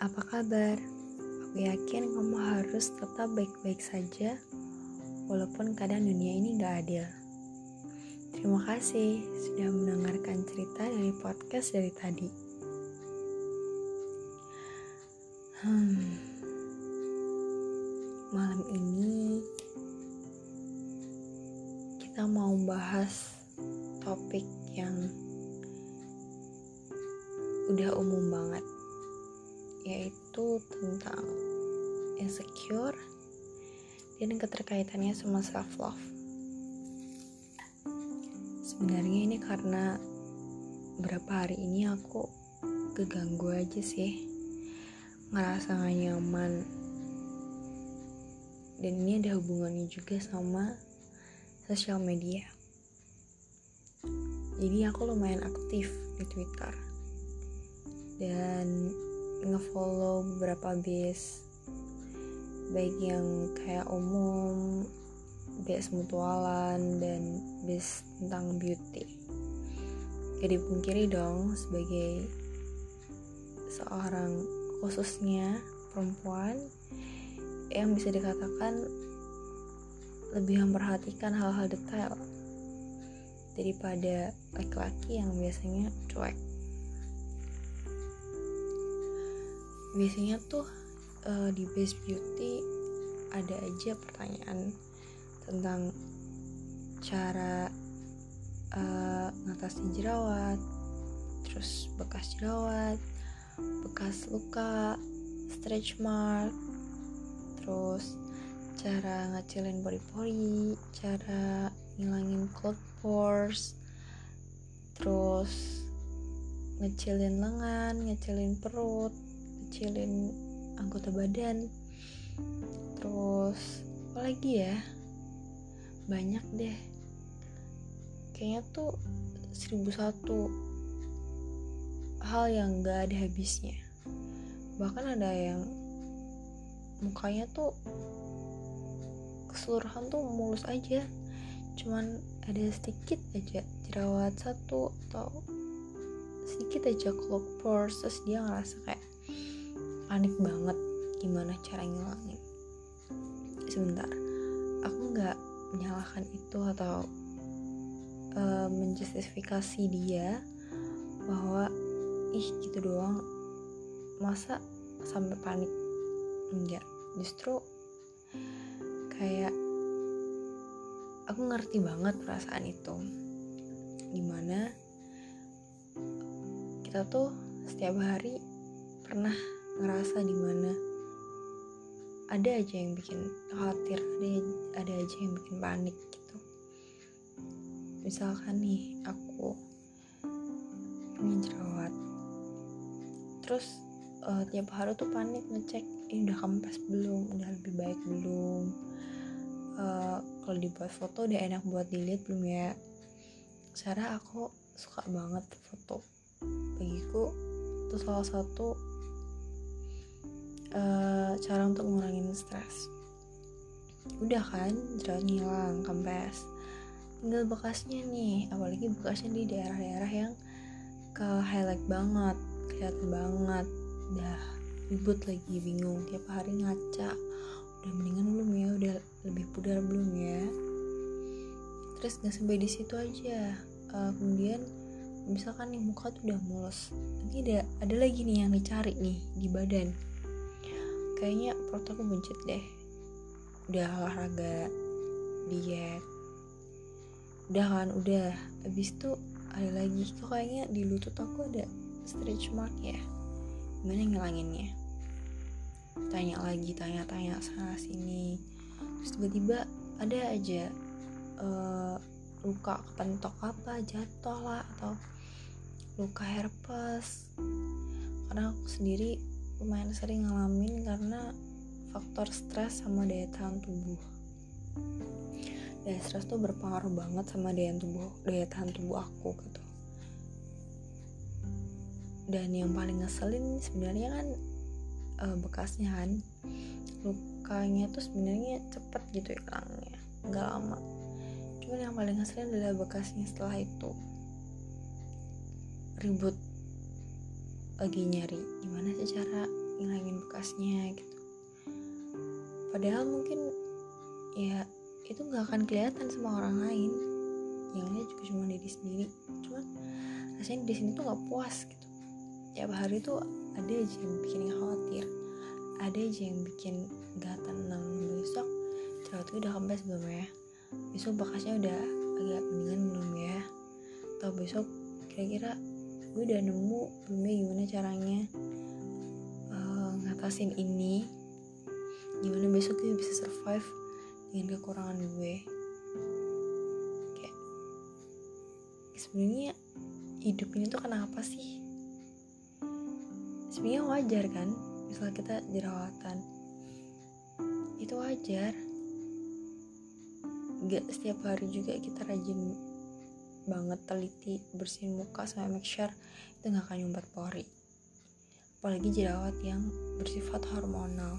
Apa kabar? Aku yakin kamu harus tetap baik-baik saja, walaupun kadang dunia ini gak adil. Terima kasih sudah mendengarkan cerita dari podcast dari tadi. Hmm, malam ini kita mau bahas topik yang udah umum banget yaitu tentang insecure dan keterkaitannya sama self love sebenarnya ini karena beberapa hari ini aku keganggu aja sih. Ngerasa gak nyaman. Dan ini ada hubungannya juga sama sosial media. Jadi aku lumayan aktif di Twitter. Dan ngefollow beberapa base baik yang kayak umum base mutualan dan base tentang beauty. Gak dipungkiri dong sebagai seorang khususnya perempuan yang bisa dikatakan lebih memperhatikan hal-hal detail daripada laki-laki yang biasanya cuek biasanya tuh uh, di base beauty ada aja pertanyaan tentang cara uh, ngatasi jerawat terus bekas jerawat bekas luka stretch mark terus cara ngecilin pori-pori cara ngilangin cloud pores terus ngecilin lengan ngecilin perut ngecilin anggota badan. Terus apa lagi ya? Banyak deh. Kayaknya tuh seribu satu hal yang gak ada habisnya. Bahkan ada yang mukanya tuh keseluruhan tuh mulus aja. Cuman ada sedikit aja jerawat satu atau sedikit aja cloak pores terus dia ngerasa kayak panik banget gimana cara ngilangin sebentar aku nggak menyalahkan itu atau uh, menjustifikasi dia bahwa ih gitu doang. Masa sampai panik? Enggak justru kayak aku ngerti banget perasaan itu. Di mana kita tuh setiap hari pernah ngerasa di mana ada aja yang bikin khawatir ada ada aja yang bikin panik gitu. Misalkan nih aku punya jerawat. Terus uh, tiap hari tuh panik ngecek ini udah kempes belum? Udah lebih baik belum? Uh, kalau dibuat foto udah enak buat dilihat belum ya? Cara aku suka banget foto bagiku. Itu salah satu uh, cara untuk ngurangin stres. Udah kan jerawat hilang kempes. Tinggal bekasnya nih apalagi bekasnya di daerah-daerah yang ke highlight banget kelihatan banget. Udah ribut lagi bingung. Tiap hari ngaca. Udah mendingan belum ya udah lebih pudar belum ya? Terus nggak sampai di situ aja. Uh, kemudian misalkan nih muka tuh udah mulus. Nanti ada ada lagi nih yang dicari nih di badan kayaknya perut aku buncit deh. Udah olahraga diet. Udah kan udah. Abis itu ada lagi. Kok kayaknya di lutut aku ada stretch mark ya. Gimana ngilanginnya? Tanya lagi tanya-tanya sana sini. Terus tiba-tiba ada aja uh, luka kepentok apa jatuh lah atau luka herpes. Karena aku sendiri lumayan sering ngalamin karena faktor stres sama daya tahan tubuh. Daya stres tuh berpengaruh banget sama daya tubuh daya tahan tubuh aku gitu. Dan yang paling ngeselin sebenarnya kan uh, bekasnya kan. Lukanya tuh sebenarnya cepet gitu hilangnya nggak lama. Cuman yang paling ngeselin adalah bekasnya setelah itu. Ribut lagi nyari gimana sih cara ngilangin bekasnya gitu. Padahal mungkin ya itu nggak akan kelihatan sama orang lain. Yang lihat juga cuma diri sendiri. Cuman rasanya di sini tuh nggak puas gitu. Tiap hari tuh ada aja yang bikin khawatir ada aja yang bikin gak tenang. Besok jerawatnya udah kempes belum ya? Besok bekasnya udah agak mendingan belum ya? Atau besok kira-kira gue udah nemu belum ya gimana caranya uh, ngatasin ini. Gimana besok gue bisa survive dengan kekurangan gue. Kayak sebenarnya hidup ini tuh kenapa sih? Sebenarnya wajar kan misalnya kita jerawatan. Itu wajar. Gak setiap hari juga kita rajin banget teliti bersihin muka sampai make sure itu gak akan nyumbat pori. Apalagi jerawat yang bersifat hormonal.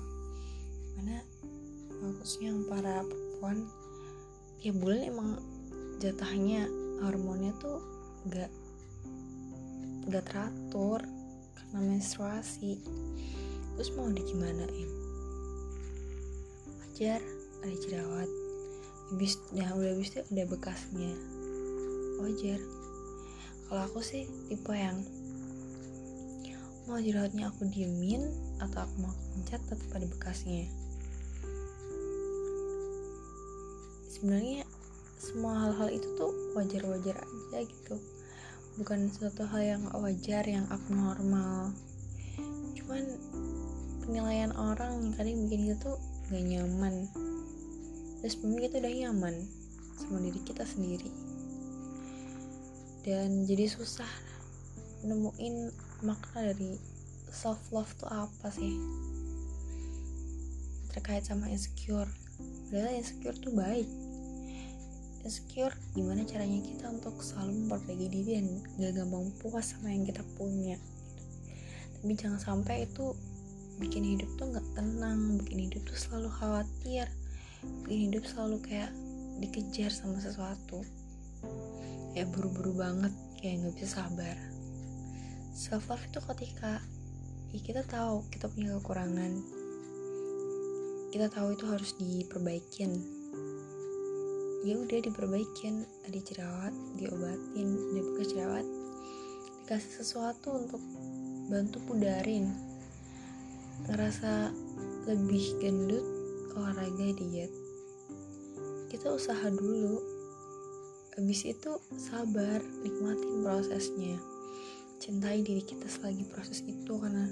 Mana khususnya yang para perempuan tiap bulan emang jatahnya hormonnya tuh gak gak teratur karena menstruasi. Terus mau digimanain? Wajar ada jerawat. Habis nah udah habis itu ada bekasnya wajar. Kalau aku sih tipe yang mau jerawatnya aku diemin atau aku mau pencet tetap ada bekasnya. Sebenarnya semua hal-hal itu tuh wajar-wajar aja gitu. Bukan suatu hal yang wajar yang abnormal. Cuman penilaian orang yang kadang bikin kita tuh gak nyaman. Terus sebenarnya kita udah nyaman sama diri kita sendiri dan jadi susah nemuin makna dari self love tuh apa sih? Terkait sama insecure. Padahal insecure tuh baik. Insecure gimana caranya kita untuk selalu memperbaiki diri dan gak gampang puas sama yang kita punya. Tapi jangan sampai itu bikin hidup tuh nggak tenang bikin hidup tuh selalu khawatir bikin hidup selalu kayak dikejar sama sesuatu kayak buru-buru banget kayak nggak bisa sabar. Self love itu ketika ya kita tahu kita punya kekurangan. Kita tahu itu harus diperbaikin. Ya udah diperbaikin. Ada jerawat diobatin. Ada bekas jerawat dikasih sesuatu untuk bantu pudarin. Ngerasa lebih gendut olahraga diet. Kita usaha dulu habis itu sabar nikmatin prosesnya. Cintai diri kita selagi proses itu karena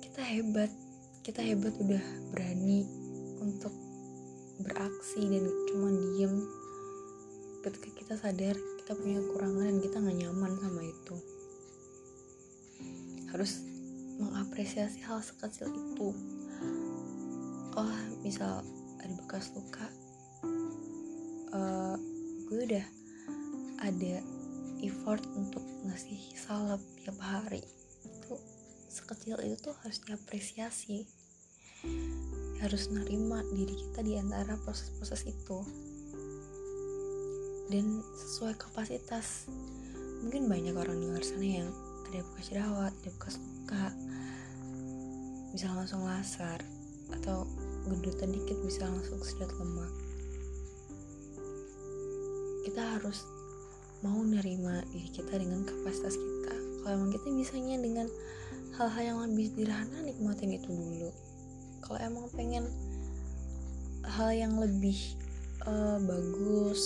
kita hebat. Kita hebat udah berani untuk beraksi dan cuma diem. Ketika kita sadar kita punya kekurangan dan kita nggak nyaman sama itu. Harus mengapresiasi hal sekecil itu. Oh misal ada bekas luka uh, gue udah ada effort untuk ngasih salep tiap hari. Itu sekecil itu tuh harus diapresiasi. Harus nerima diri kita di antara proses-proses itu. Dan sesuai kapasitas. Mungkin banyak orang di luar sana yang ada bekas jerawat, ada bekas luka bisa langsung lasar atau gendutan dikit bisa langsung sedot lemak kita harus mau nerima diri kita dengan kapasitas kita. Kalau emang kita bisanya dengan hal-hal yang lebih sederhana nikmatin itu dulu. Kalau emang pengen hal yang lebih uh, bagus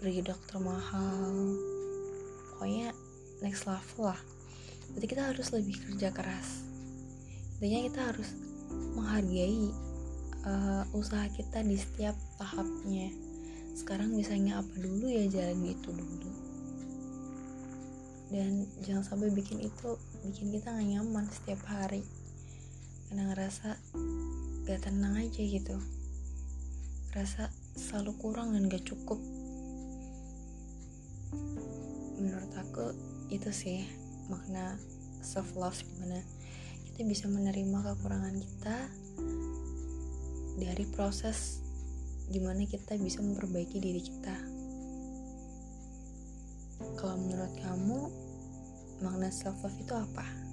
pergi dokter mahal pokoknya next level lah. Berarti kita harus lebih kerja keras. Intinya kita harus menghargai uh, usaha kita di setiap tahapnya sekarang misalnya apa dulu ya jalan itu dulu. Dan jangan sampai bikin itu bikin kita gak nyaman setiap hari. Karena ngerasa gak tenang aja gitu. Ngerasa selalu kurang dan gak cukup. Menurut aku itu sih makna self love di mana kita bisa menerima kekurangan kita dari proses gimana kita bisa memperbaiki diri kita. Kalau menurut kamu makna self love itu apa